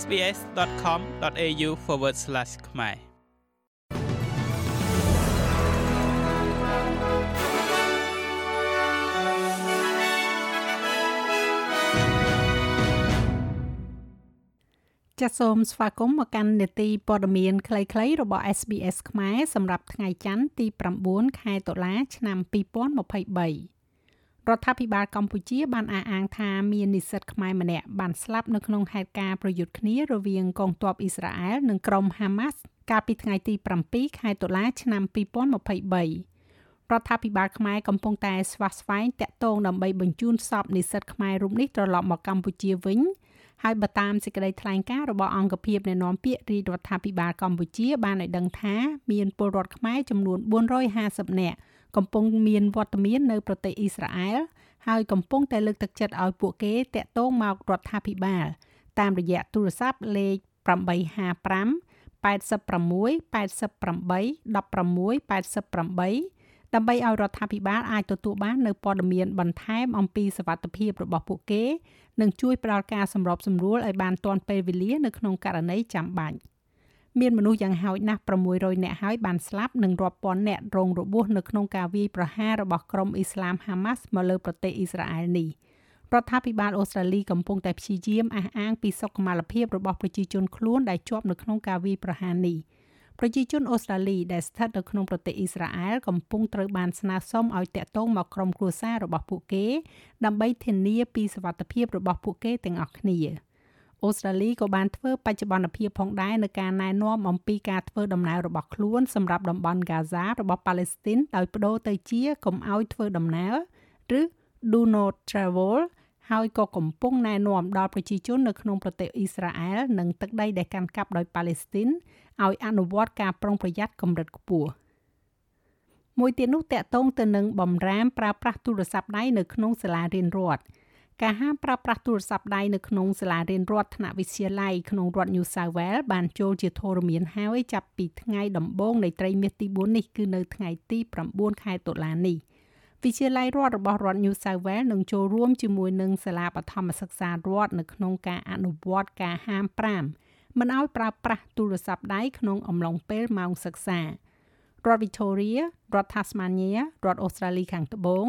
sbs.com.au/ ខ្មែរចាសសូមស្វាគមន៍មកកាន់នេតិព័ត៌មានខ្លីៗរបស់ SBS ខ្មែរសម្រាប់ថ្ងៃច័ន្ទទី9ខែតុលា ឆ្នាំ2023 រដ្ឋាភិបាលកម្ពុជាបានអះអាងថាមាននិស្សិតខ្មែរម្នាក់បានស្លាប់នៅក្នុងហេតុការណ៍ប្រយុទ្ធគ្នារវាងកងទ័ពអ៊ីស្រាអែលនិងក្រុមហាម៉ាស់កាលពីថ្ងៃទី7ខែតុលាឆ្នាំ2023រដ្ឋាភិបាលខ្មែរកំពុងតែស្វាស្វែងតាក់ទងដើម្បីបញ្ជូនសពនិស្សិតខ្មែររូបនេះត្រឡប់មកកម្ពុជាវិញ ហើយបើតាមសេចក្តីថ្លែងការណ៍របស់អង្គភាពអ្នកណែនាំពាក្យរាជរដ្ឋាភិបាលកម្ពុជាបានឲ្យដឹងថាមានពលរដ្ឋខ្មែរចំនួន450នាក់កំពុងមានវត្តមាននៅប្រទេសអ៊ីស្រាអែលហើយកំពុងតែលើកទឹកចិត្តឲ្យពួកគេតាក់ទងមករដ្ឋាភិបាល តាមរយៈទូរស័ព្ទលេខ855 86 88 16 88 ដើម្បីឲ្យរដ្ឋាភិបាលអាចទទួលបាននូវព័ត៌មានបន្ថែមអំពីសវត្ថិភាពរបស់ពួកគេនិងជួយផ្ដល់ការសម្របសម្រួលឲ្យបានទាន់ពេលវេលានៅក្នុងករណីចាំបាច់មានមនុស្សយ៉ាងហោចណាស់600នាក់ហើយបានស្លាប់និងរាប់ពាន់នាក់រងរបួសនៅក្នុងការវាយប្រហាររបស់ក្រុមអ៊ីស្លាមហាម៉ាស់មកលើប្រទេសអ៊ីស្រាអែលនេះរដ្ឋាភិបាលអូស្ត្រាលីកំពុងតែព្យាយាមអះអាងពីសុខុមាលភាពរបស់ប្រជាជនខ្លួនដែលជាប់នៅក្នុងការវាយប្រហារនេះ។ ប្រជាជនអូស្ត្រាលីដែលស្ថិតនៅក្នុងប្រទេសអ៊ីស្រាអែលកំពុងត្រូវបានស្នើសុំឲ្យតាក់ទងមកក្រុមគ្រួសាររបស់ពួកគេ ដើម្បីធានាពីសុវត្ថិភាពរបស់ពួកគេទាំងអស់គ្នាអូស្ត្រាលីក៏បានធ្វើបច្ចុប្បន្នភាពផងដែរនៅការណែនាំអំពីការធ្វើដំណើររបស់ខ្លួនសម្រាប់តំបន់ហ្គាហ្សារបស់ប៉ាឡេស្ទីនដោយបដូរទៅជាកុំឲ្យធ្វើដំណើរឬ do not travel ហើយក៏កំពុងណែនាំដល់ប្រជាជននៅក្នុងប្រទេសអ៊ីស្រាអែលនិងទឹកដីដែលកាន់កាប់ដោយប៉ាឡេស្ទីនឲ្យអនុវត្តការប្រុងប្រយ័ត្នកម្រិតខ្ពស់មួយទៀតនោះតកតងទៅនឹងបំរាមប្រើប្រាស់ទូរស័ព្ទដៃនៅក្នុងសាលារៀនរដ្ឋការហាមប្រើប្រាស់ទូរស័ព្ទដៃនៅក្នុងសាលារៀនរដ្ឋថ្នាក់វិទ្យាល័យក្នុងរដ្ឋ New South Wales បានចូលជាធរមានហើយចាប់ពីថ្ងៃដំបូងនៃត្រីមាសទី4នេះគឺនៅថ្ងៃទី9ខែតុលានេះ។ វិទ្យាល័យរដ្ឋរបស់រដ្ឋ New South Wales នឹងចូលរួមជាមួយនឹងសាលាបឋមសិក្សារដ្ឋនៅក្នុងការអនុវត្តការហាម5មិនឲ្យប្រើប្រាស់ទូរស័ព្ទដៃក្នុងអំឡុងពេលម៉ោងសិក្សារដ្ឋ Victoria រដ្ឋ Tasmania រដ្ឋអូស្ត្រាលីខាងត្បូង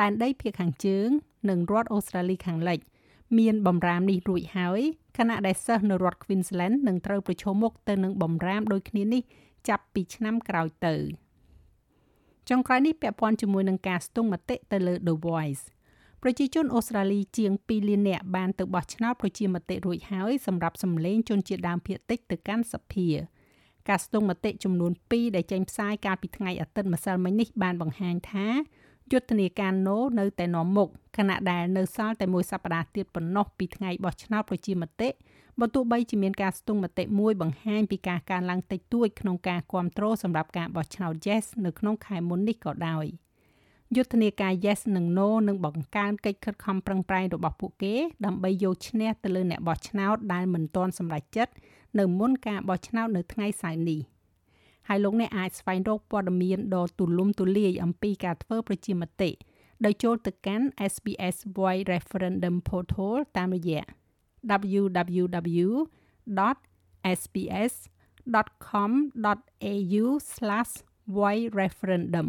ដែនដីភាគខាងជើង និងរដ្ឋអូស្ត្រាលីខាងលិច មានបំរាមនេះរួចហើយខណៈដែលសិស្សនៅរដ្ឋ Queensland នឹងត្រូវប្រឈមមុខទៅនឹងបំរាមដូចគ្នានេះ ចាប់ពីឆ្នាំក្រោយទៅ។ ចុងក្រោយនេះពាក់ព័ន្ធជាមួយនឹងការស្ទង់មតិទៅលើ The Voice ប្រជាជនអូស្ត្រាលីជាង2លាននាក់បានទៅបោះឆ្នោតប្រជាមតិរួចហើយសម្រាប់សម្លេងជនជាតិដើមភាគតិចទៅកាន់សភាការស្ទង់មតិចំនួន2ដែលចេញផ្សាយកាលពីថ្ងៃអាទិត្យម្សិលមិញនេះបានបង្ហាញថា យុទ្ធនាការ No នៅតែនាំមុខខណៈដែលនៅសល់តែមួយសប្តាហ៍ទៀតប៉ុណ្ណោះពីថ្ងៃបោះឆ្នោតប្រជាមតិបើទោះបីជាមានការស្ទង់មតិមួយបង្ហាញពីការកើនឡើងតិចតួចក្នុងការគ្រប់គ្រងសម្រាប់ការបោះឆ្នោត Yes នៅក្នុងខែមុននេះក៏ដោយយុទ្ធនាការ Yes និង No នឹងបង្កើនកិច្ចខិតខំប្រឹងប្រែងរបស់ពួកគេដើម្បីយកឈ្នះទៅលើអ្នកបោះឆ្នោតដែលមិនទាន់សម្រេចចិត្តនៅមុនការបោះឆ្នោតនៅថ្ងៃសៅរ៍នេះ ហើយលោកអ្នកអាចស្វែងរកព័ត៌មានដ៏ទូលំទូលាយអំពីការធ្វើប្រជាមតិដោយចូលទៅកាន់ SBS Voice Referendum Portal តាមរយៈ www.sbs.com.au/voicereferendum